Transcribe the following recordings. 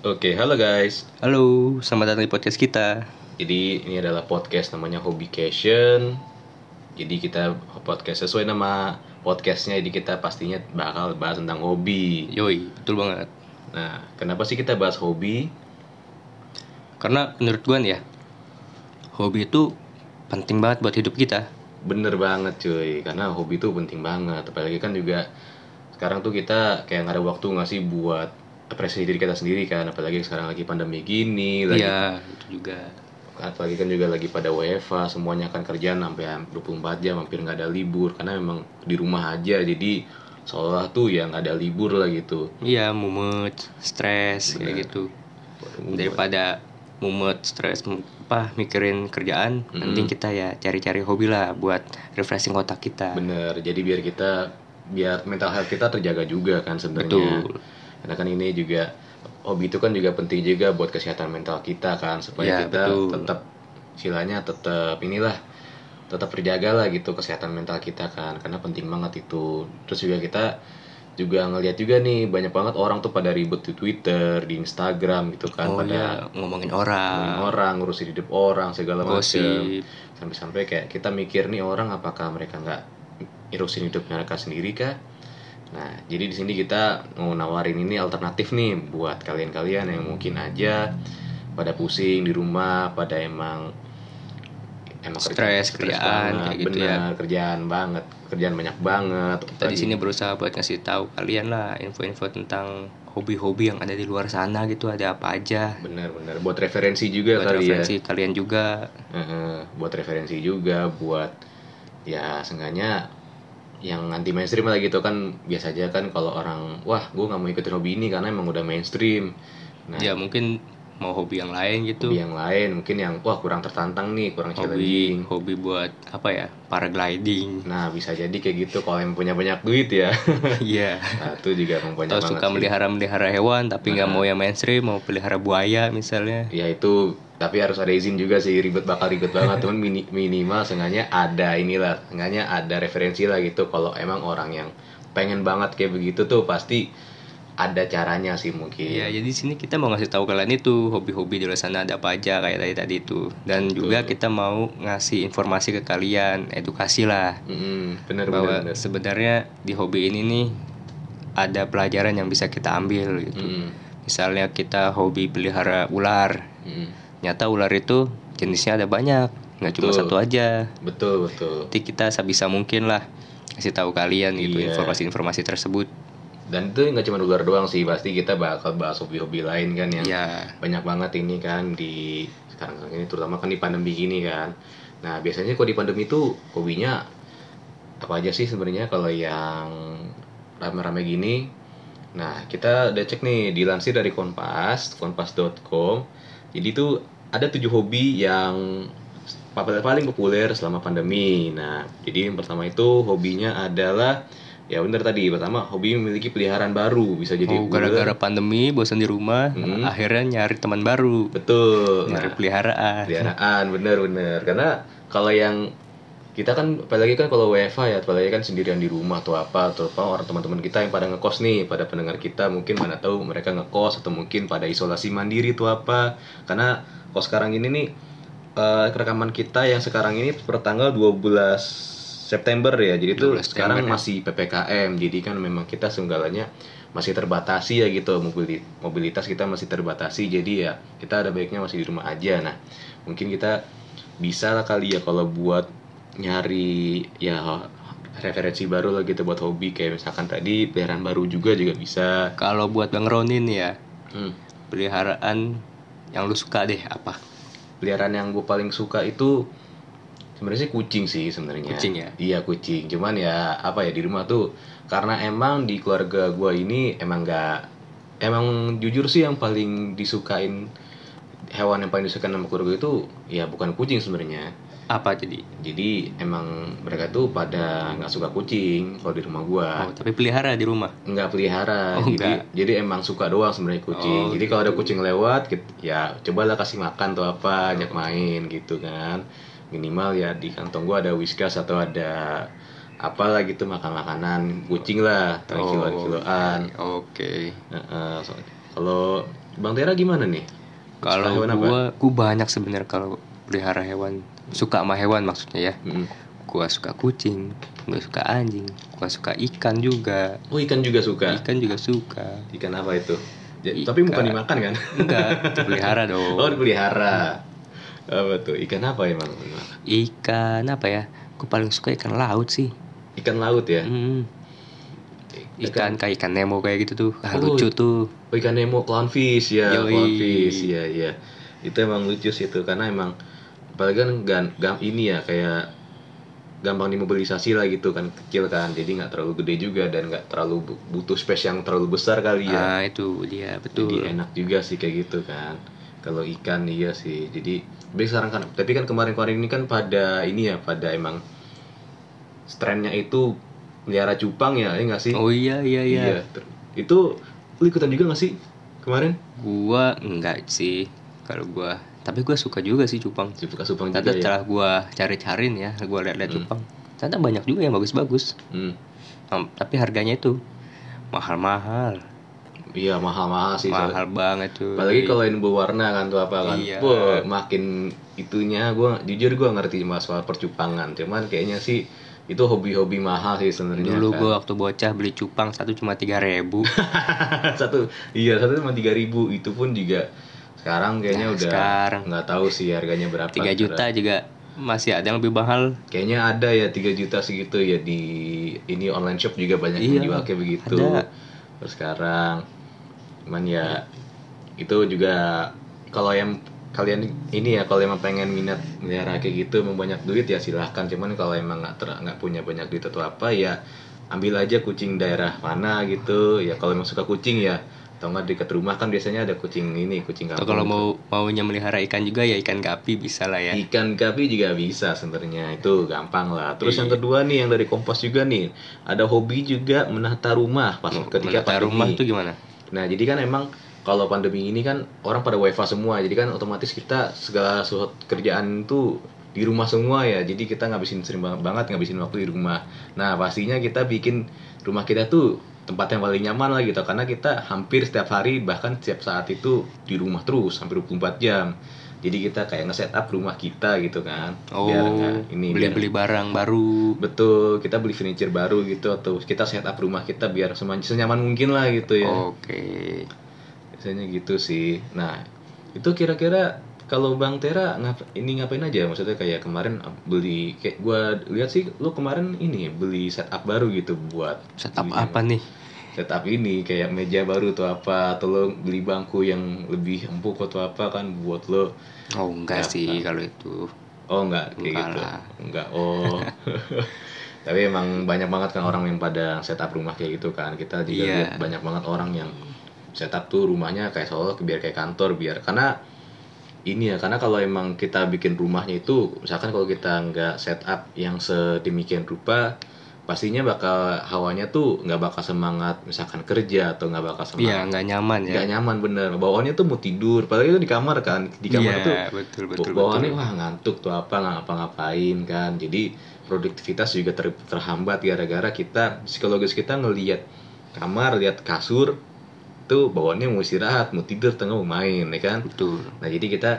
Oke, halo guys. Halo, selamat datang di podcast kita. Jadi ini adalah podcast namanya Hobbycation. Jadi kita podcast sesuai nama podcastnya. Jadi kita pastinya bakal bahas tentang hobi. Yoi, betul banget. Nah, kenapa sih kita bahas hobi? Karena menurut gue nih ya, hobi itu penting banget buat hidup kita. Bener banget cuy, karena hobi itu penting banget. Apalagi kan juga sekarang tuh kita kayak nggak ada waktu nggak sih buat apresiasi diri kita sendiri kan. Apalagi sekarang lagi pandemi gini, lagi Iya, itu juga. apalagi kan juga lagi pada WFA semuanya kan kerjaan sampai 24 jam hampir nggak ada libur karena memang di rumah aja jadi seolah tuh ya nggak ada libur lah gitu Iya, mumet, stres kayak gitu. Daripada mumet, stres, apa mikirin kerjaan, mending kita ya cari-cari hobi lah buat refreshing otak kita. bener jadi biar kita biar mental health kita terjaga juga kan sebenarnya Betul. Karena kan ini juga hobi itu kan juga penting juga buat kesehatan mental kita kan supaya Ya, kita betul. tetap istilahnya tetap inilah tetap terjaga lah gitu kesehatan mental kita kan karena penting banget itu. Terus juga kita juga ngelihat juga nih banyak banget orang tuh pada ribet di Twitter di Instagram gitu kan Oh pada iya, ngomongin orang, ngomongin orang ngurusin hidup orang segala macam sampai-sampai kayak kita mikir nih orang apakah mereka nggak ngurusin hidup mereka sendiri kah nah jadi di sini kita mau nawarin ini alternatif nih buat kalian-kalian yang mungkin aja pada pusing di rumah pada emang emang Stres, kerjaan, banget, kayak gitu bener, ya. kerjaan banget kerjaan banyak banget. Kita di sini berusaha buat ngasih tahu kalian lah info-info tentang hobi-hobi yang ada di luar sana gitu ada apa aja. bener-bener buat referensi juga buat kali ya. referensi kalian juga. Heeh, buat referensi juga buat ya seenggaknya yang anti mainstream lah gitu kan. Biasa aja kan kalau orang wah gue nggak mau ikutin hobi ini karena emang udah mainstream. Nah ya mungkin mau hobi yang lain gitu. Hobi yang lain mungkin yang wah kurang tertantang nih kurang hobi challenging. hobi buat apa ya paragliding. Nah bisa jadi kayak gitu kalau yang punya banyak duit ya. Iya. Nah, itu juga banyak atau suka sih. melihara melihara hewan tapi nggak mau yang mainstream mau pelihara buaya misalnya. Ya itu tapi harus ada izin juga sih ribet bakal ribet banget. Cuman mini, minimal seenggaknya ada inilah seenggaknya ada referensi lah gitu. Kalau emang orang yang pengen banget kayak begitu tuh pasti ada caranya sih mungkin Iya, jadi di sini kita mau ngasih tahu kalian itu hobi-hobi di luar sana ada apa aja kayak tadi tadi itu. Dan juga kita mau ngasih informasi ke kalian, edukasi lah. Mm, bener bahwa bener, bener. sebenarnya di hobi ini nih ada pelajaran yang bisa kita ambil gitu. Mm, Misalnya kita hobi pelihara ular, mm. nyata ular itu jenisnya ada banyak, nggak cuma Betul. satu aja. betul betul Jadi kita sebisa mungkin lah kasih tahu kalian gitu Iya. informasi-informasi tersebut. Dan itu nggak cuma ular doang sih pasti kita bakal bahas hobi-hobi lain kan yang Ya, banyak banget ini kan di sekarang ini terutama kan di pandemi gini kan. Nah biasanya kalau di pandemi itu hobinya apa aja sih sebenarnya kalau yang rame-rame gini? Nah kita udah cek nih dilansir dari Kompas kompas.com jadi itu ada tujuh hobi yang pa- paling populer selama pandemi. Nah jadi yang pertama itu hobinya adalah ya bener tadi pertama hobi memiliki peliharaan baru bisa jadi oh, gara-gara pandemi bosan di rumah, Hmm. akhirnya nyari teman baru, betul. Nyari Nah, peliharaan. peliharaan bener-bener karena kalau yang kita kan apalagi kan kalau WFA ya apalagi kan sendirian di rumah atau apa atau apa orang teman-teman kita yang pada ngekos nih pada pendengar kita mungkin mana tahu mereka ngekos atau mungkin pada isolasi mandiri itu apa. Karena kalau sekarang ini nih eh, rekaman kita yang sekarang ini per tanggal 12 September ya jadi itu 12 sekarang ya. masih PPKM jadi kan memang kita senggalanya masih terbatasi ya gitu mobili- mobilitas kita masih terbatasi jadi ya kita ada baiknya masih di rumah aja nah mungkin kita bisa lah kali ya kalau buat nyari ya referensi baru lah gitu buat hobi kayak misalkan tadi peliharaan baru juga juga bisa Kalau buat Bang Ronin ya, hmm. peliharaan yang lu suka deh apa? peliharaan yang gue paling suka itu sebenarnya sih kucing sih sebenarnya Kucing ya? iya kucing cuman ya apa ya di rumah tuh karena emang di keluarga gue ini emang nggak emang jujur sih yang paling disukain hewan yang paling disukain sama keluarga itu ya bukan kucing sebenarnya Apa jadi? jadi emang mereka tuh pada nggak suka kucing kalau di rumah gua Oh, tapi pelihara di rumah. nggak pelihara Oh, jadi nggak. jadi emang suka doang sebenarnya kucing Oh, jadi kalau ada kucing lewat ya cobalah kasih makan atau apa ajak main gitu kan minimal ya di kantong gua ada whiskas atau ada apalah gitu makan makanan kucing lah Oh, kiloan kiloan Oke. Heeh, so- kalau Bang Tera gimana nih? Kalau gua, gua banyak sebenarnya kalau pelihara hewan. Suka sama hewan maksudnya ya. Mm. Gua suka kucing, gua suka anjing, gua suka ikan juga. Oh ikan juga suka. Ikan juga suka. Ikan apa itu? Ikan. Tapi bukan dimakan kan? Enggak, dipelihara dong. Oh dipelihara. Apa tuh? Ikan apa emang? Ikan apa ya? Gue paling suka ikan laut sih. Ikan laut ya. Hmm. Ikan kayak ikan Nemo kayak gitu tuh. Ah, Oh, lucu tuh. Oh, ikan Nemo clownfish ya, Yoi. clownfish ya ya. Itu emang lucu sih itu karena emang apalagi kan gan, gam- ini ya kayak gampang dimobilisasi lah gitu kan kecil kan jadi nggak terlalu gede juga dan nggak terlalu bu- butuh space yang terlalu besar kali ya Ah, itu dia betul. jadi enak juga sih kayak gitu kan kalau ikan iya sih jadi tapi sekarang kan tapi kan kemarin-kemarin ini kan pada ini ya pada emang trennya itu pelihara cupang ya ini nggak sih Oh iya iya iya. ter- itu lu ikutan juga nggak sih kemarin Gua enggak sih kalau gua. Tapi gua suka juga sih cupang. suka cupang juga ya setelah gua cari-carin ya, gua lihat-lihat Hmm. cupang. Ternyata banyak juga yang bagus-bagus. Hmm. Tapi harganya itu mahal-mahal. Iya mahal-mahal sih. Mahal banget tuh. apalagi kalau yang berwarna kan tuh apa kan Iya. Wah, makin itunya gua jujur gua ngerti masalah percupangan cuman kayaknya sih itu hobi-hobi mahal sih sebenarnya Dulu kan. gua waktu bocah beli cupang satu cuma tiga ribu. satu iya satu cuma tiga ribu itu pun juga sekarang kayaknya Nah, udah sekarang. nggak tahu sih harganya berapa 3 juta juga masih ada yang lebih mahal. kayaknya ada ya 3 juta segitu ya di ini online shop juga banyak yang Iya, jual kayak begitu ada. terus sekarang cuman ya itu juga kalau yang kalian ini ya kalau emang pengen minat melihara kayak gitu emang banyak duit ya silahkan cuman kalau emang nggak nggak punya banyak duit atau apa ya ambil aja kucing daerah mana gitu ya kalau emang suka kucing ya atau nggak dekat rumah kan biasanya ada kucing ini kucing Atau kampung kalau gitu. mau maunya melihara ikan juga ya ikan gapi bisa lah ya. Ikan gapi juga bisa sebenarnya itu gampang lah. Terus Iya. yang kedua nih yang dari Kompas juga nih ada hobi juga menata rumah pas ketika Menata pandemi. rumah tuh gimana? Nah jadi kan emang kalau pandemi ini kan orang pada WFA semua, jadi kan otomatis kita segala sesuatu kerjaan tuh di rumah semua ya. Jadi kita ngabisin sering banget, banget ngabisin waktu di rumah. Nah pastinya kita bikin rumah kita tuh tempat yang paling nyaman lah gitu karena kita hampir setiap hari bahkan setiap saat itu di rumah terus hampir 24 jam. Jadi kita kayak nge-setup rumah kita gitu kan. Oh, nggak- ini biar- beli-beli barang baru. Betul, kita beli furniture baru gitu atau kita setup rumah kita biar senyaman mungkin lah gitu ya. Oke. Biasanya gitu sih. Nah, itu kira-kira kalau Bang Tera ngap ini ngapain aja? Maksudnya kayak kemarin beli kayak gua lihat sih lu kemarin ini beli setup baru gitu buat Setup beli- apa nih? Setup ini kayak meja baru atau apa atau lo beli bangku yang lebih empuk atau apa kan buat lo Oh enggak Ya, sih kalau itu. Oh enggak kayak Enggak gitu. lah. Enggak. Oh. Tapi emang banyak banget kan orang yang pada setup rumah kayak gitu kan. Kita juga Iya. lihat banyak banget orang yang setup tuh rumahnya kayak seolah biar kayak kantor biar karena ini ya karena kalau emang kita bikin rumahnya itu misalkan kalau kita nggak setup yang sedemikian rupa pastinya bakal hawanya tuh nggak bakal semangat misalkan kerja atau nggak bakal Iya semangat nggak nyaman ya. nggak nyaman bener bawaannya tuh mau tidur padahal itu di kamar kan di kamar Iya, tuh betul betul bawaannya betul. wah ngantuk tuh apa nggak ngapa-ngapain kan jadi produktivitas juga ter- terhambat gara-gara kita psikologis kita ngelihat kamar lihat kasur tuh bawaannya mau istirahat mau tidur tengah mau main ya kan Betul. nah jadi kita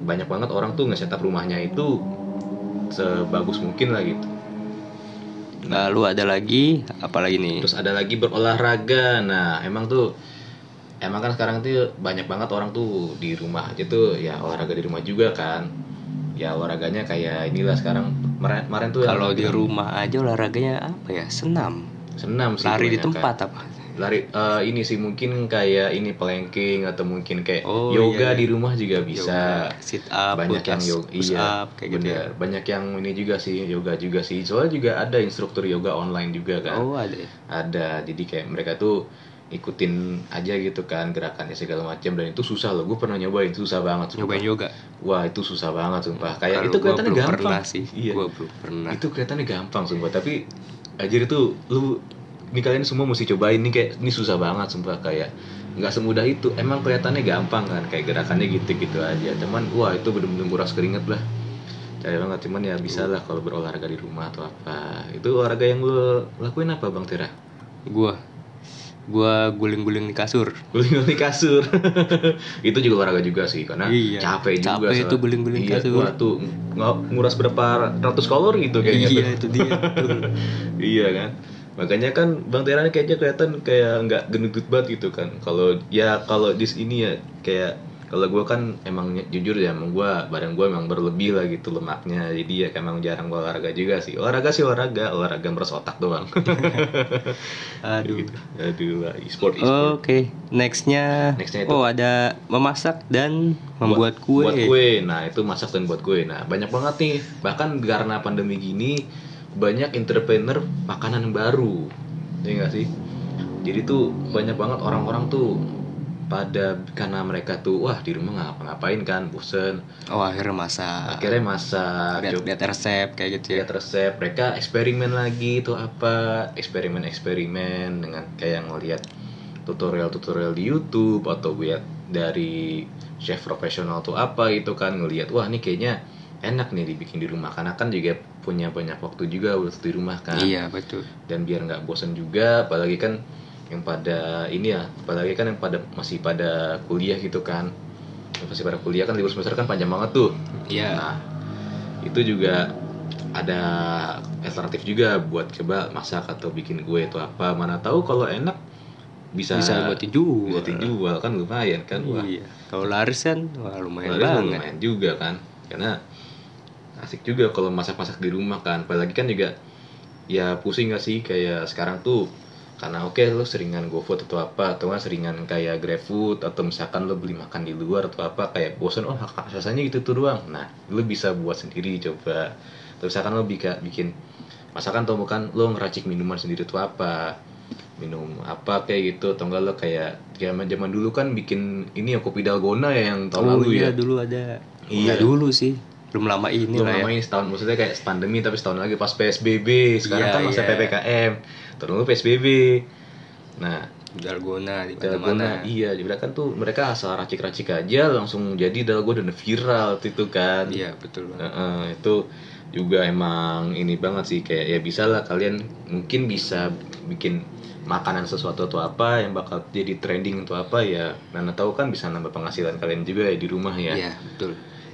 banyak banget orang tuh nge-setup rumahnya itu sebagus mungkin lah gitu Lalu ada lagi apa lagi nih? Terus ada lagi berolahraga. Nah, emang tuh emang kan sekarang tuh banyak banget orang tuh di rumah aja tuh ya olahraga di rumah juga kan. Ya olahraganya kayak inilah sekarang kemarin tuh Kalau di rumah aja olahraganya apa ya? Senam. senam sih Lari di kebanyakan. tempat apa? Lari eh, ini sih mungkin kayak ini planking atau mungkin kayak Oh, yoga iya, iya. di rumah juga bisa. Yoga, sit up, banyak yang yoga push iya up kayak gitu. ya. banyak yang ini juga sih yoga juga sih soalnya juga ada instruktur yoga online juga kan Oh, ada. ya? ada jadi kayak mereka tuh ikutin aja gitu kan gerakannya segala macam dan itu susah loh gue pernah nyobain susah banget sumpah. Nyobain yoga. wah itu susah banget sumpah kayak Kalau itu kelihatannya gampang pernah sih. iya Gua belum pernah. itu kelihatannya gampang sumpah tapi ajar itu lu ini kalian semua mesti cobain. Nih kayak ini susah banget sumpah. Kayak nggak semudah itu. Emang kelihatannya gampang kan? Kayak gerakannya gitu-gitu aja. Cuman wah itu bener-bener nguras keringet lah. Cari banget. Cuman ya bisa lah kalau berolahraga di rumah atau apa. Itu olahraga yang lu lakuin apa bang Tera Gua. Gua guling-guling di kasur. guling di kasur. Itu juga olahraga juga sih karena Iya, capek juga capek itu guling-guling iya, kasur. wah, tuh ng- nguras berapa ratus kalori gitu kayaknya iya tuh. itu dia. iya kan makanya kan bang Tera ini kayaknya kelihatan kayak nggak gendut banget gitu kan. Kalau ya kalau di sini ya kayak kalau gue kan emang jujur ya emang gue badan gue emang berlebih lah gitu lemaknya. Jadi ya emang jarang olahraga juga sih. Olahraga sih olahraga olahraga meres otak doang. Aduh. gitu. aduh lah, e-sport e-sport. Oke, nextnya, Nextnya itu- oh ada memasak dan membuat kue. buat kue. Nah itu masak dan buat kue. Nah banyak banget nih. Bahkan karena pandemi gini banyak entrepreneur makanan baru ya nggak sih jadi tuh banyak banget orang-orang tuh pada karena mereka tuh wah di rumah ngapa-ngapain kan bosen Oh akhirnya masak. akhirnya masak lihat lihat resep kayak gitu ya. lihat resep mereka eksperimen lagi itu apa eksperimen eksperimen dengan kayak ngeliat tutorial-tutorial di YouTube atau lihat dari chef profesional tuh apa gitu kan ngelihat wah ini kayaknya enak nih dibikin di rumah karena kan juga punya banyak waktu juga waktu di rumah kan Iya betul. dan biar nggak bosan juga apalagi kan yang pada ini ya apalagi kan yang pada masih pada kuliah gitu kan yang masih pada kuliah kan libur semester kan panjang banget tuh Iya. nah itu juga ada alternatif juga buat coba masak atau bikin kue atau apa mana tahu kalau enak bisa Bisa buat dijual. bisa dijual kan lumayan kan wah Iya. Kalau laris kan wah lumayan Laris banget. lumayan juga kan karena asik juga kalau masak-masak di rumah kan apalagi kan juga ya pusing gak sih kayak sekarang tuh karena oke lo seringan GoFood atau apa atau nggak seringan kayak GrabFood atau misalkan lo beli makan di luar atau apa kayak bosan oh rasanya gitu tuh doang nah lo bisa buat sendiri coba atau misalkan lo bikin bikin masakan atau bukan lo ngeracik minuman sendiri tuh apa minum apa kayak gitu atau enggak lo kayak zaman zaman dulu kan bikin ini ya kopi dalgona ya yang tahun oh lalu iya ya dulu ada. Iya. Dulu sih. Belum lama ini belum lah ya. lama ini setahun maksudnya kayak pandemi tapi setahun lagi pas PSBB sekarang Iya, kan masa iya. PPKM terus dulu PSBB nah Dalgona di dalgona mana-mana. iya jadi kan tuh mereka asal racik-racik aja langsung jadi dalgona dan viral itu kan Iya betul banget. Heeh, itu juga emang ini banget sih kayak ya bisa lah kalian mungkin bisa bikin makanan sesuatu atau apa yang bakal jadi trending atau apa ya mana tahu kan bisa nambah penghasilan kalian juga ya di rumah ya Iya betul.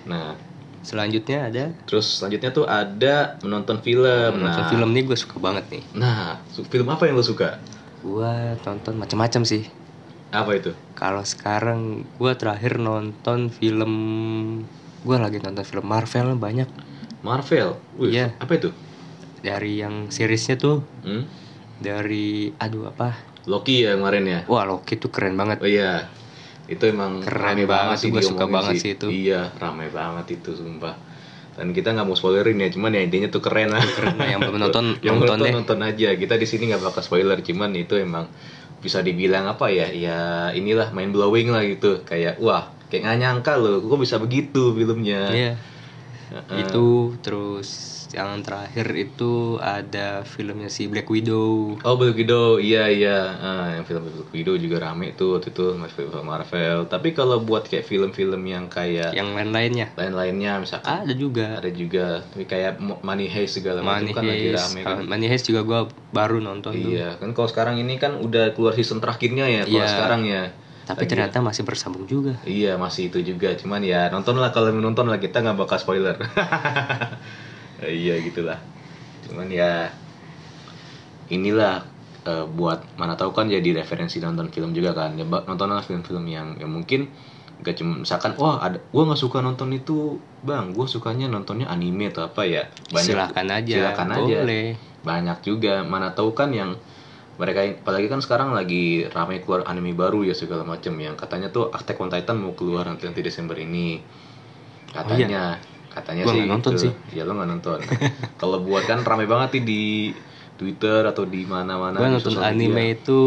nah Selanjutnya ada? Terus selanjutnya tuh ada menonton film. Nonton nah. film nih gue suka banget nih. nah film apa yang lo suka? Gua tonton macam-macam sih. apa itu? Kalau sekarang gua terakhir nonton film gua lagi nonton film Marvel banyak. Marvel? Wih, Iya. apa itu? Dari yang seriesnya tuh. Hmm? dari aduh apa? Loki ya kemarin ya? Wah Loki tuh keren banget. Oh iya itu emang Keren rame banget sih, diomongin suka banget sih. itu. iya rame banget itu sumpah. Dan kita nggak mau spoilerin ya cuman ya intinya tuh keren lah. Keren lah yang belum nonton yang nonton nonton deh. nonton aja. Kita di sini nggak bakal spoiler cuman itu emang bisa dibilang apa ya ya inilah mind blowing lah gitu. Kayak wah kayak nggak nyangka loh kok bisa begitu filmnya. Iya. Heeh. itu terus yang terakhir itu ada filmnya si Black Widow. Oh Black Widow, iya iya, Ah, yang film Black Widow juga rame tuh waktu itu mas film Marvel. Tapi kalau buat kayak film-film yang kayak yang lain-lainnya? Lain-lainnya misalkan ada juga. Ada juga, tapi kayak Mo- Money Heist segala macam kan lagi rame kan. Money Heist juga gua baru nonton tuh. Iya, kan kalau sekarang ini kan udah keluar season terakhirnya ya, kalau Iya. sekarang ya. tapi Lagi- ternyata masih bersambung juga. Iya masih itu juga, cuman ya nonton lah kalau mau nonton lah kita nggak bakal spoiler. iya gitulah. Cuman ya inilah eh, buat mana tahu kan jadi referensi nonton film juga kan. Ya nontonlah film-film yang yang mungkin gak cuma misalkan wah ada gua nggak suka nonton itu bang. Gue sukanya nontonnya anime atau apa ya. Silakan aja silakan aja. boleh. Banyak juga. Mana tahu kan yang mereka apalagi kan sekarang lagi ramai keluar anime baru ya segala macam yang katanya tuh Attack on Titan mau keluar nanti nanti Desember ini. Katanya katanya Gua sih nggak nonton gitu. sih. ya lo nggak nonton kalau buat kan ramai banget nih di Twitter atau di mana-mana gue nonton anime media. itu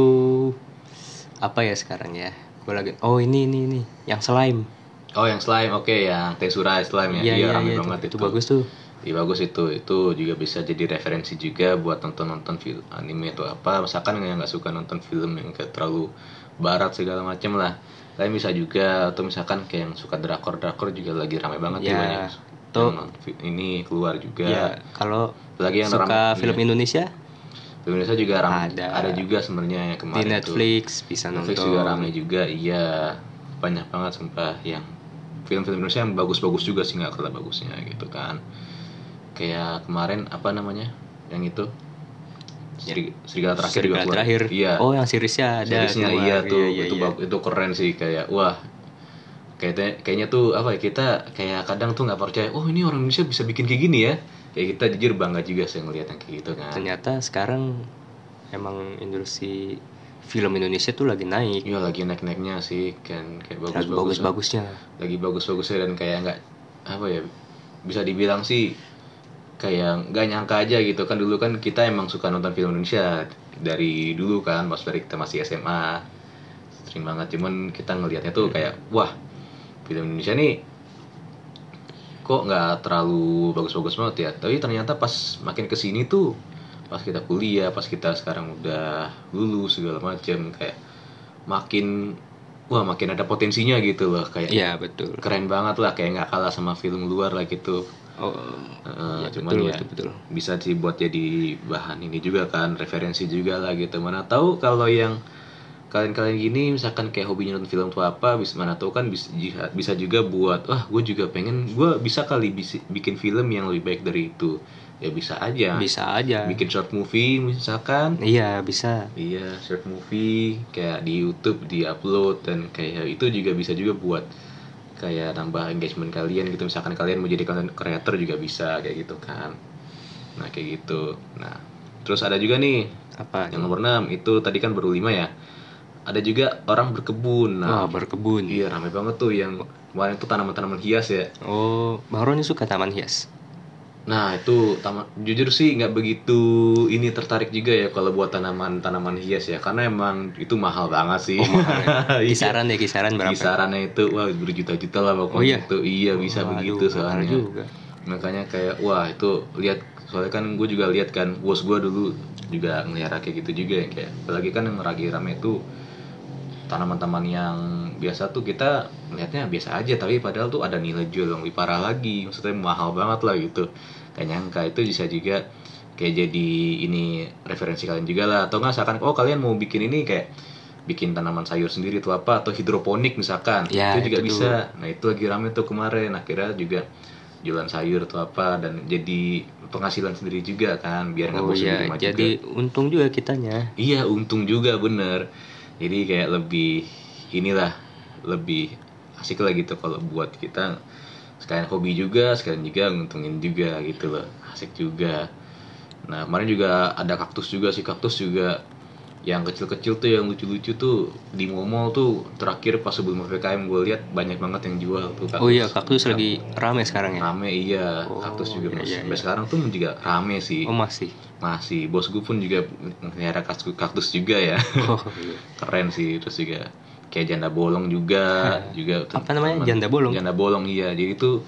apa ya sekarang ya gue lagi oh ini ini ini yang slime oh yang slime oke yang Tensura slime ya iya, ramai itu, banget itu bagus tuh Iya bagus itu, itu juga bisa jadi referensi juga buat nonton-nonton film anime atau apa. Misalkan yang nggak suka nonton film yang kayak terlalu barat segala macam lah. Kalian bisa juga atau misalkan kayak yang suka drakor-drakor juga lagi ramai banget Ya, ya banyak. Tuh. fi- ini keluar juga. ya kalau Apalagi yang suka film iya. Indonesia film Indonesia juga ramai Ada. ada juga sebenarnya yang di kemarin tuh. Netflix bisa Netflix nonton juga ramai juga iya banyak banget sumpah yang film-film Indonesia yang bagus-bagus juga sih nggak kalah bagusnya gitu kan kayak kemarin apa namanya yang itu Seri- Serigala terakhir juga Serigala keluar. terakhir iya oh yang seriesnya ada Seriesnya iya tuh iya, itu iya. itu keren sih kayak wah kayaknya kayaknya tuh apa ya kita kayak kadang tuh nggak percaya oh ini orang Indonesia bisa bikin kayak gini ya. Kayak kita jujur bangga juga sih ngeliat yang kayak gitu kan. Ternyata sekarang emang industri film Indonesia tuh lagi naik. Iya lagi naik naiknya sih kan kayak bagus lagi bagus-bagusnya. lagi bagus-bagusnya dan kayak nggak apa ya bisa dibilang sih kayak nggak nyangka aja gitu. Kan dulu kan kita emang suka nonton film Indonesia dari dulu kan pas dari kita masih SMA sering banget cuman kita ngelihatnya tuh kayak wah film Indonesia nih kok nggak terlalu bagus-bagus banget ya? Tapi ternyata pas makin ke sini tuh pas kita kuliah pas kita sekarang udah lulus segala macam kayak makin wah makin ada potensinya gitu loh kayak iya betul. keren banget lah kayak nggak kalah sama film luar lah gitu. Oh Heeh, iya, cuman betul, ya betul betul. bisa sih buat jadi bahan ini juga kan referensi juga lah gitu. Mana tahu kalau yang kalian-kalian gini misalkan kayak hobinya nonton film tuh apa bisa mana tahu kan bisa bisa juga buat wah gue juga pengen gue bisa kali bisi- bikin film yang lebih baik dari itu ya bisa aja bisa aja bikin short movie misalkan iya bisa Iya, short movie kayak di YouTube di upload dan kayak itu juga bisa juga buat kayak nambah engagement kalian gitu. Misalkan kalian mau jadi content creator juga bisa kayak gitu kan. Nah, kayak gitu. Nah, terus ada juga nih apa yang nomor 6 itu tadi kan baru 5 ya. Ada juga orang berkebun. wah Nah, berkebun iya rame banget tuh yang kemarin tuh tanaman-tanaman hias ya. oh Bang Roni suka taman hias Nah itu taman jujur sih nggak begitu ini tertarik juga ya kalau buat tanaman tanaman hias ya karena emang itu mahal banget sih. Iya. kisaran deh kisaran berapa Kisarannya itu wah berjuta-juta lah pokoknya Oh, iya? itu iya bisa Waduh, begitu mahal soalnya. juga Makanya kayak wah itu lihat soalnya kan gue juga lihat kan bos gue dulu juga ngelihara kayak gitu juga ya kayak apalagi kan yang lagi rame itu tanaman-tanaman yang biasa tuh kita melihatnya biasa aja tapi padahal tuh ada nilai jual yang lebih parah lagi. Maksudnya mahal banget lah gitu. Kayak nyangka itu bisa juga kayak jadi ini referensi kalian juga lah. Atau nggak misalkan oh kalian mau bikin ini kayak bikin tanaman sayur sendiri tuh apa atau hidroponik misalkan. Ya, itu juga itu bisa. nah itu lagi rame tuh kemarin. Akhirnya juga jualan sayur atau apa dan jadi penghasilan sendiri juga kan biar nggak oh bosan di iya rumah jadi juga. untung juga kitanya. Iya untung juga bener jadi kayak lebih inilah lebih asik lah gitu kalau buat kita. Sekalian hobi juga sekalian juga nguntungin juga gitu loh. Asik juga. Nah kemarin juga ada kaktus juga sih kaktus juga yang kecil-kecil tuh yang lucu-lucu tuh di mall tuh terakhir pas sebelum ppkm gue lihat banyak banget yang jual tuh kaktus. oh iya kaktus lagi rame sekarang ya rame iya Oh, kaktus juga iya, masih iya, sampai iya. sekarang tuh juga rame sih oh masih masih bos gue pun juga melihara kaktus, juga ya oh iya. keren sih terus juga kayak janda bolong juga juga Apa namanya? Janda bolong? janda bolong iya jadi tuh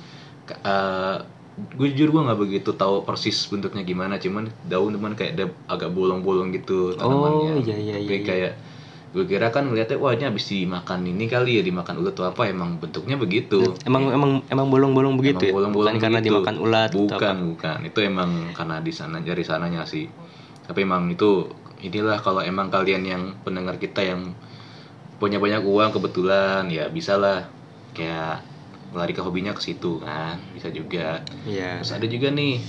uh, gue jujur gue nggak begitu tahu persis bentuknya gimana cuman daun cuman kayak ada agak bolong-bolong gitu tanamannya iya, iya, Tapi iya, iya. kayak gue kira kan ngeliatnya wah ini habis dimakan ini kali ya dimakan ulat atau apa emang bentuknya begitu emang emang emang bolong-bolong begitu Emang ya bolong-bolong bukan karena begitu. dimakan ulat atau bukan apa? bukan itu emang karena di sana dari sananya sih tapi emang itu inilah kalau emang kalian yang pendengar kita yang punya banyak uang kebetulan ya bisa lah kayak lari ke hobinya ke situ kan bisa juga. Iya. Terus ada juga nih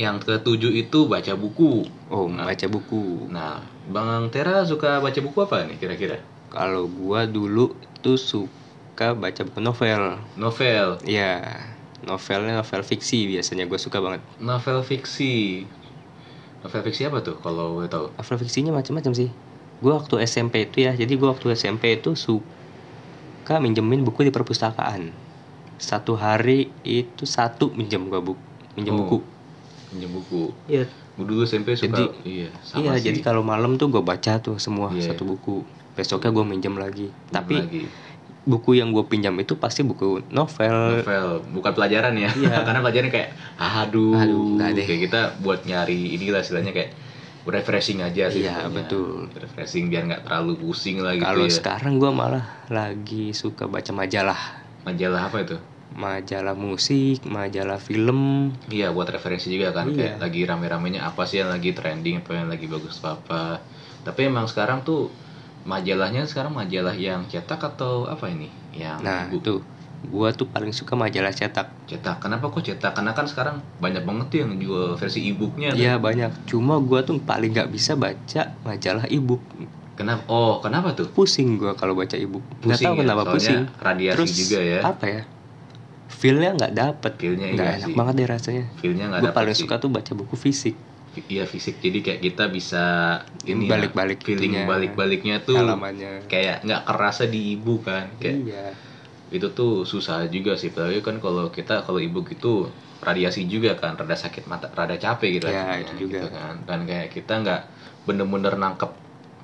yang ketujuh itu baca buku. Oh baca buku. Nah bang Tera suka baca buku apa nih kira-kira? Kalau gua dulu tuh suka baca buku novel. Novel? Iya, novelnya novel fiksi biasanya gue suka banget. novel fiksi. Novel fiksi apa tuh kalau boleh tahu? Novel fiksinya macam-macam sih. Gue waktu SMP itu ya, jadi gue waktu SMP itu suka minjemin buku di perpustakaan. Satu hari itu satu minjem gue buku, minjem Oh, buku. pinjam buku Iya. Gue dulu SMP suka Jadi- iya sama Iya, sih. jadi kalau malam tuh gue baca tuh semua Iya. satu buku. Besoknya gue minjem lagi. Pinjam Tapi lagi. buku yang gue pinjam itu pasti buku novel. novel bukan pelajaran ya Iya. karena pelajaran kayak aduh, Aduh, deh. kayak kita buat nyari inilah istilahnya kayak refreshing aja sih Iya, betul. refreshing biar nggak terlalu pusing lah gitu Kalau ya sekarang gue malah lagi suka baca majalah. majalah apa itu majalah musik majalah film Iya buat referensi juga kan Iya. kayak lagi rame-ramenya apa sih yang lagi trending apa yang lagi bagus apa apa. Tapi emang sekarang tuh majalahnya sekarang majalah yang cetak atau apa ini? Yang nah e-book? tuh gua tuh paling suka majalah cetak cetak. Kenapa kok cetak? Karena kan sekarang banyak banget tuh yang jual versi e-booknya. Iya banyak cuma gua tuh paling nggak bisa baca majalah ebook Kenapa? Oh kenapa tuh? pusing gua kalau baca ebook nggak tahu ya, kenapa soalnya pusing radiasi terus juga ya. apa ya feelnya nggak dapet Feel-nya nggak iya enak sih. banget deh rasanya Feelnya nggak gue paling sih. suka tuh baca buku fisik Iya fisik. Jadi kayak kita bisa ini ya, Balik-balik feeling itunya, balik-baliknya tuh halamannya kayak nggak kerasa di e-book kan. Kayak iya itu tuh susah juga sih. Apalagi kan kalau kita kalau ibu gitu radiasi juga kan. Rada sakit mata rada capek gitu Ya, akhirnya, itu juga. gitu kan. Dan kayak kita nggak bener-bener nangkep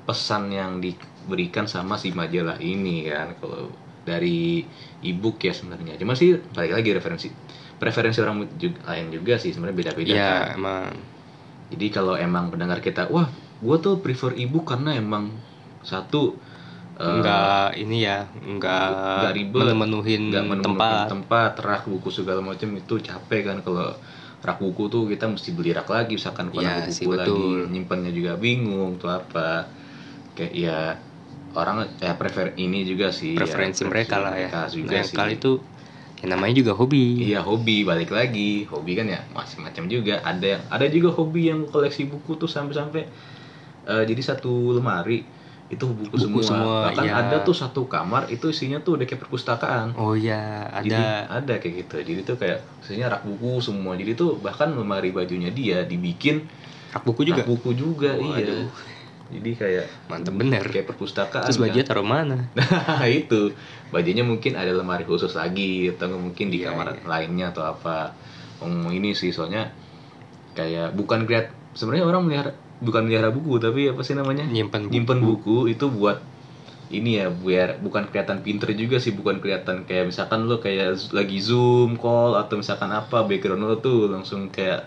pesan yang diberikan sama si majalah ini kan. Kalau dari ebook ya sebenarnya. Cuma sih balik lagi referensi preferensi orang juga, lain juga sih. Sebenarnya beda-beda iya kan. emang. Jadi kalau emang pendengar kita wah gua tuh prefer ebook karena emang satu eh, nggak ini ya nggak ribet menuhin nggak menemukan tempat. tempat rak buku segala macam itu capek kan kalau rak buku tuh kita mesti beli rak lagi misalkan Iya buku sih, lagi betul. nyimpannya juga bingung tuh apa. Kayak ya orang ya prefer ini juga sih ya, preferensi mereka lah ya. mereka juga nah sih. kali itu ya namanya juga hobi. Iya hobi balik lagi. Hobi kan ya macam-macam juga. Ada yang ada juga hobi yang koleksi buku tuh sampai-sampai eh, jadi satu lemari itu buku, Buku semua. semua, bahkan iya. ada tuh satu kamar itu isinya tuh udah kayak perpustakaan oh ya jadi ada ada kayak gitu jadi tuh kayak isinya rak buku semua jadi tuh bahkan lemari bajunya dia dibikin rak buku juga rak buku juga iya Waduh. jadi kayak mantep bener kayak perpustakaan terus bajunya kan. taruh mana Nah itu bajunya mungkin ada lemari khusus lagi atau mungkin di Iya, kamar iya. lainnya atau apa. Ngomong ini sih soalnya kayak bukan kreat sebenarnya orang melihara bukan melihara buku tapi apa sih namanya? Nyimpen buku. Nyimpen buku itu buat ini ya biar bukan kelihatan pinter juga sih bukan kelihatan kayak misalkan lo kayak lagi zoom call atau misalkan apa background lo tuh langsung kayak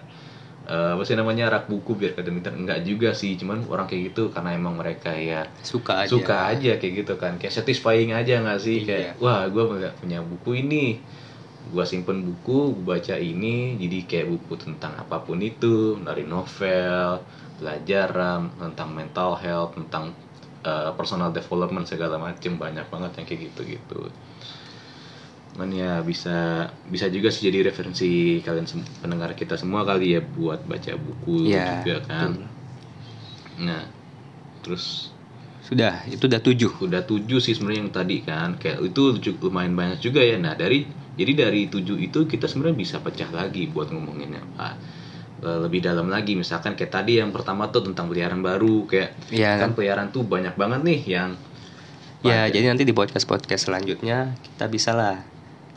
eh, apa sih namanya rak buku biar kelihatan pinter. Enggak juga sih cuman orang kayak gitu karena emang mereka ya suka aja. suka aja kayak gitu kan. Kayak satisfying aja nggak sih? Iya. kayak wah gue punya buku ini gue simpen buku gue baca ini jadi kayak buku tentang apa pun itu dari novel pelajaran tentang mental health tentang uh, personal development segala macem banyak banget yang kayak gitu gitu cuman ya bisa bisa juga sih jadi referensi kalian pendengar kita semua kali ya buat baca buku Iya, juga kan. betul. nah terus sudah itu udah tujuh. Udah tujuh sih sebenarnya yang tadi kan. Kayak itu lumayan banyak juga ya. Nah dari jadi dari tujuh itu kita sebenarnya bisa pecah lagi buat ngomongin apa eh, lebih dalam lagi misalkan kayak tadi yang pertama tuh tentang peliharaan baru kayak Iya. kan peliharaan tuh banyak banget nih yang Ya, jadi nanti di podcast-podcast selanjutnya kita bisa lah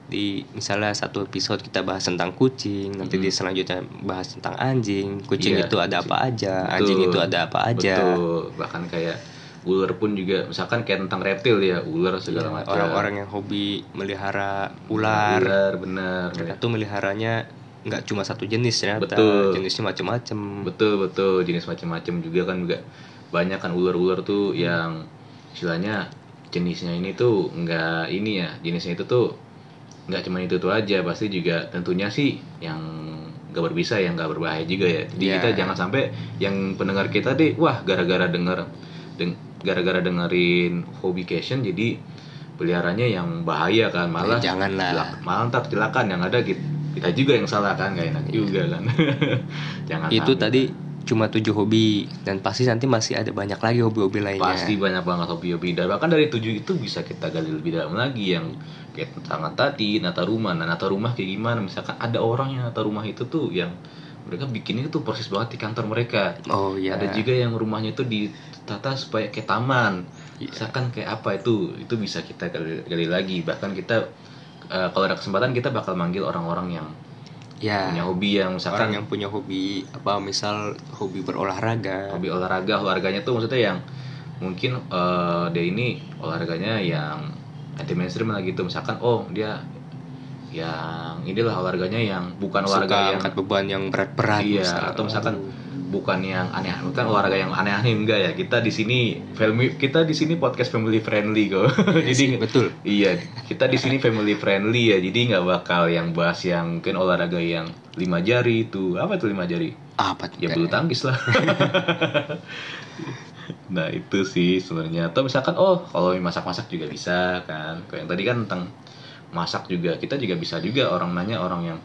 di misalnya satu episode kita bahas tentang kucing, nanti Hmm. di selanjutnya bahas tentang anjing. Kucing Iya, itu ada apa aja, Betul. anjing itu ada apa aja. betul bahkan kayak ular pun juga misalkan kayak tentang reptil ya ular segala Iya, macam. Orang-orang yang hobi melihara ular, ular benar. Mereka tuh meliharanya nggak cuma satu jenis ternyata, Betul. jenisnya macam-macam. Betul betul. Jenis macam-macam juga kan juga banyak kan ular-ular tuh yang istilahnya jenisnya ini tuh nggak ini ya jenisnya itu tuh nggak cuma itu tuh aja. Pasti juga tentunya sih yang nggak berbisa yang nggak berbahaya juga ya. Jadi Iya. kita jangan sampai yang pendengar kita deh wah gara-gara denger deng- gara-gara dengerin hobication jadi peliharanya yang bahaya kan malah Eh, jangan lah. celak- malah ntar kecelakaan yang ada kita, kita juga yang salah kan gak enak juga kan jangan Itu sampai. tadi cuma tujuh hobi dan pasti nanti masih ada banyak lagi hobi-hobi lainnya. pasti banyak banget hobi-hobi dan bahkan dari tujuh itu bisa kita gali lebih dalam lagi yang kayak tentang tadi nata rumah nah nata rumah kayak gimana misalkan ada orang yang nata rumah itu tuh yang mereka bikinnya tuh persis banget di kantor mereka Oh iya. ada juga yang rumahnya itu ditata supaya kayak taman Iya. misalkan kayak apa itu itu bisa kita gali, gali lagi bahkan kita eh, kalau ada kesempatan kita bakal manggil orang-orang yang ya. punya hobi yang misalkan orang yang punya hobi apa misal hobi berolahraga hobi olahraga olahraganya tuh maksudnya yang mungkin eh, dia ini olahraganya yang anti mainstream lah gitu misalkan oh dia yang inilah olahraganya yang bukan suka olahraga yang angkat beban yang berat-berat iya misal. atau misalkan bukan yang aneh bukan olahraga yang aneh-aneh enggak ya. Kita di sini family kita di sini podcast family friendly kok. Jadi betul. Iya kita di sini family friendly ya. Jadi nggak bakal yang bahas yang mungkin olahraga yang lima jari itu. Apa itu lima jari? Apa tuh? Ya bulu tangkis lah. Nah itu sih sebenarnya. Atau misalkan oh kalau masak-masak juga bisa kan. Kayak yang tadi kan tentang masak juga. Kita juga bisa juga orang nanya orang yang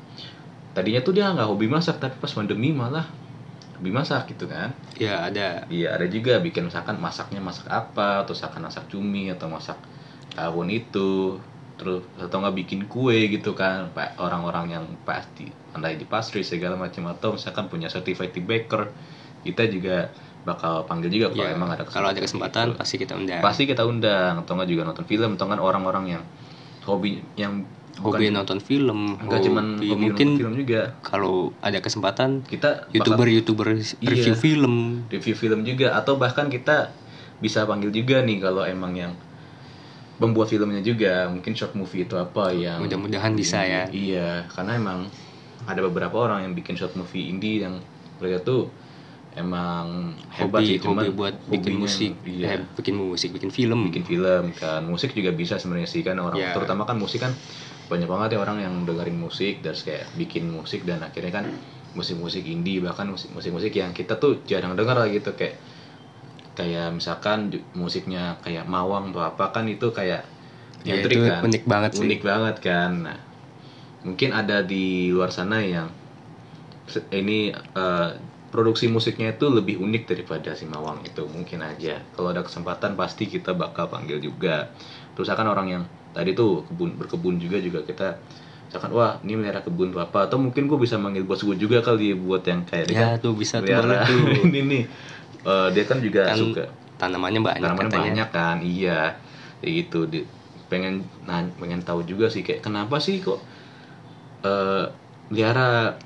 tadinya tuh dia nggak hobi masak tapi pas pandemi malah hobi masak gitu kan. Ya ada. Iya ada juga bikin misalkan masaknya masak apa atau misalkan masak cumi atau masak apa pun itu terus atau nggak bikin kue gitu kan. Pak orang-orang yang pasti pandai di pastry segala macam atau misalkan punya certified baker kita juga bakal panggil juga kalau ya, emang ada kalau ada kesempatan gitu. pasti kita undang. Pasti kita undang atau nggak juga nonton film atau kan orang-orang yang hobi yang hobi nonton film. Nggak cuman hobi hobi mungkin film juga. kalau ada kesempatan kita bakal youtuber youtuber review Iya. film. Review film juga. Atau bahkan kita bisa panggil juga nih kalau emang yang membuat filmnya juga. Mungkin short movie itu apa yang Mudah-mudahan bisa ya. iya karena emang ada beberapa orang yang bikin short movie indie yang mereka tuh emang hebat hobi cuman hobi buat bikin musik. iya. Eh, bikin musik bikin film. Bikin film kan. Musik juga bisa sebenarnya sih kan orang. Iya. terutama kan musik kan banyak banget ya orang yang dengerin musik dan kayak bikin musik dan akhirnya kan musik-musik indie bahkan musik- musik-musik yang kita tuh jarang dengar lah gitu. Kayak kayak misalkan musiknya kayak Mawang atau apa kan itu kayak Ya, nyentrik itu kan. unik banget sih. unik banget kan. Nah mungkin ada di luar sana yang ini eh, produksi musiknya itu lebih unik daripada si Mawang itu mungkin aja. Kalau ada kesempatan pasti kita bakal panggil juga. Terus akan orang yang tadi tuh kebun berkebun juga juga kita misalkan wah ini melihara kebun tuh apa atau mungkin gue bisa manggil bos gue juga kali buat yang kayak ya kan tuh bisa tuh tuh. Ini nih eh, dia kan juga kan suka. tanamannya banyak tanamannya katanya. banyak kan iya. Kayak gitu di, pengen nah, pengen tahu juga sih kayak kenapa sih kok eh melihara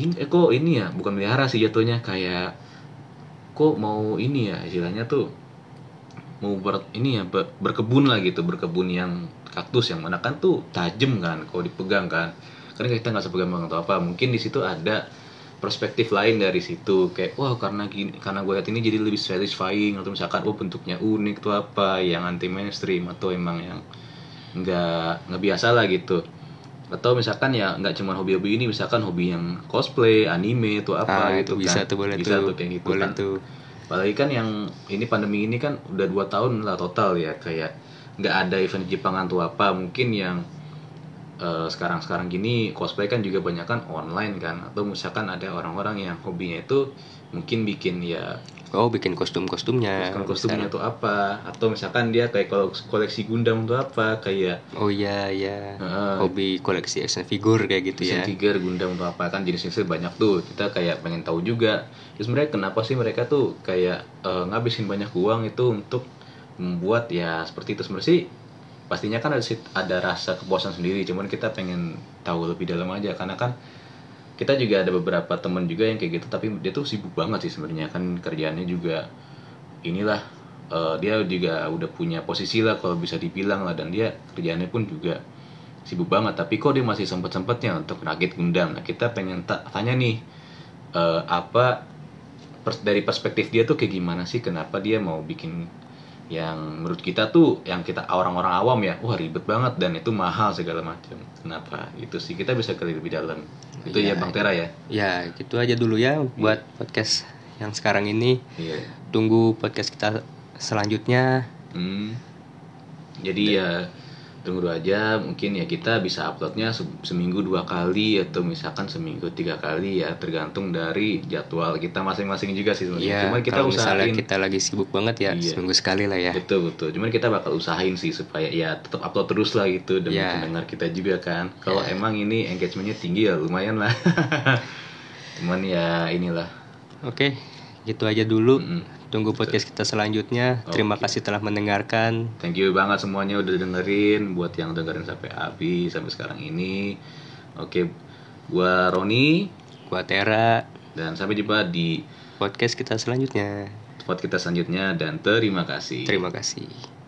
ini eh, kok ini ya? Bukan melihara sih jatuhnya kayak kok mau ini ya? Istilahnya tuh mau ber ini ya ber- berkebun lah gitu berkebun yang kaktus yang mana kan tuh tajam kan kalau dipegang kan. Karena kita nggak sepegang atau apa mungkin di situ ada perspektif lain dari situ. Kayak wah karena gini karena gue lihat ini jadi lebih satisfying atau misalkan oh bentuknya unik tuh apa yang anti mainstream atau emang yang nggak nggak biasa lah gitu atau misalkan ya nggak cuma hobi-hobi ini misalkan hobi yang cosplay anime atau apa Ah, gitu itu bisa kan. tuh boleh bisa tuh kayak gitu boleh kan. tuh. Apalagi kan yang ini pandemi ini kan udah dua tahun lah total ya kayak nggak ada event Jepangan tuh apa mungkin yang sekarang-sekarang gini cosplay kan juga banyak kan online kan. Atau misalkan ada orang-orang yang hobinya itu mungkin bikin ya oh bikin kostum kostumnya kostum kostumnya tuh apa? Atau misalkan dia kayak koleksi Gundam tuh apa? Kayak oh iya iya. Heeh. hobi koleksi action figure kayak gitu action ya. figure Gundam atau apa? Kan jenis-jenisnya banyak tuh. Kita kayak pengen tahu juga. Terus mereka kenapa sih mereka tuh kayak eh, ngabisin banyak uang itu untuk membuat ya seperti itu. Sebenarnya sih pastinya kan ada ada rasa kepuasan sendiri cuman kita pengen tahu lebih dalam aja karena kan kita juga ada beberapa teman juga yang kayak gitu tapi dia tuh sibuk banget sih sebenarnya kan kerjaannya juga inilah eh, dia juga udah punya posisi lah kalau bisa dibilang lah dan dia kerjaannya pun juga sibuk banget. Tapi kok dia masih sempet sempetnya untuk rakit Gundam nah kita pengen ta- tanya nih eh, apa pers- dari perspektif dia tuh kayak gimana sih? Kenapa dia mau bikin yang menurut kita tuh yang kita orang-orang awam ya wah ribet banget dan itu mahal segala macam. Kenapa? Itu sih kita bisa kali lebih dalam. Itu Iya. ya bang Tera ya? ya gitu aja dulu ya buat podcast yang sekarang ini. Iya. Tunggu podcast kita selanjutnya. Hmm. Jadi ya tunggu dulu aja mungkin ya kita bisa uploadnya se- seminggu dua kali atau misalkan seminggu tiga kali ya tergantung dari jadwal kita masing-masing juga sih sebenarnya. ya Cuman kita kalau misalnya usahain kita lagi sibuk banget ya Iya. seminggu sekali lah ya betul betul. Cuman kita bakal usahain sih supaya ya tetap upload terus lah gitu demi Ya. pendengar kita juga kan. Kalau Ya. emang ini engagementnya tinggi ya lumayan lah. Cuman ya inilah. oke gitu aja dulu Mm-mm. Tunggu podcast kita selanjutnya. Terima Oke. kasih telah mendengarkan. Thank you banget semuanya udah dengerin. Buat yang dengerin sampai habis sampai sekarang ini. Oke, gua Roni. Gua Tera. Dan sampai jumpa di podcast kita selanjutnya. Spot kita selanjutnya. Dan terima kasih. terima kasih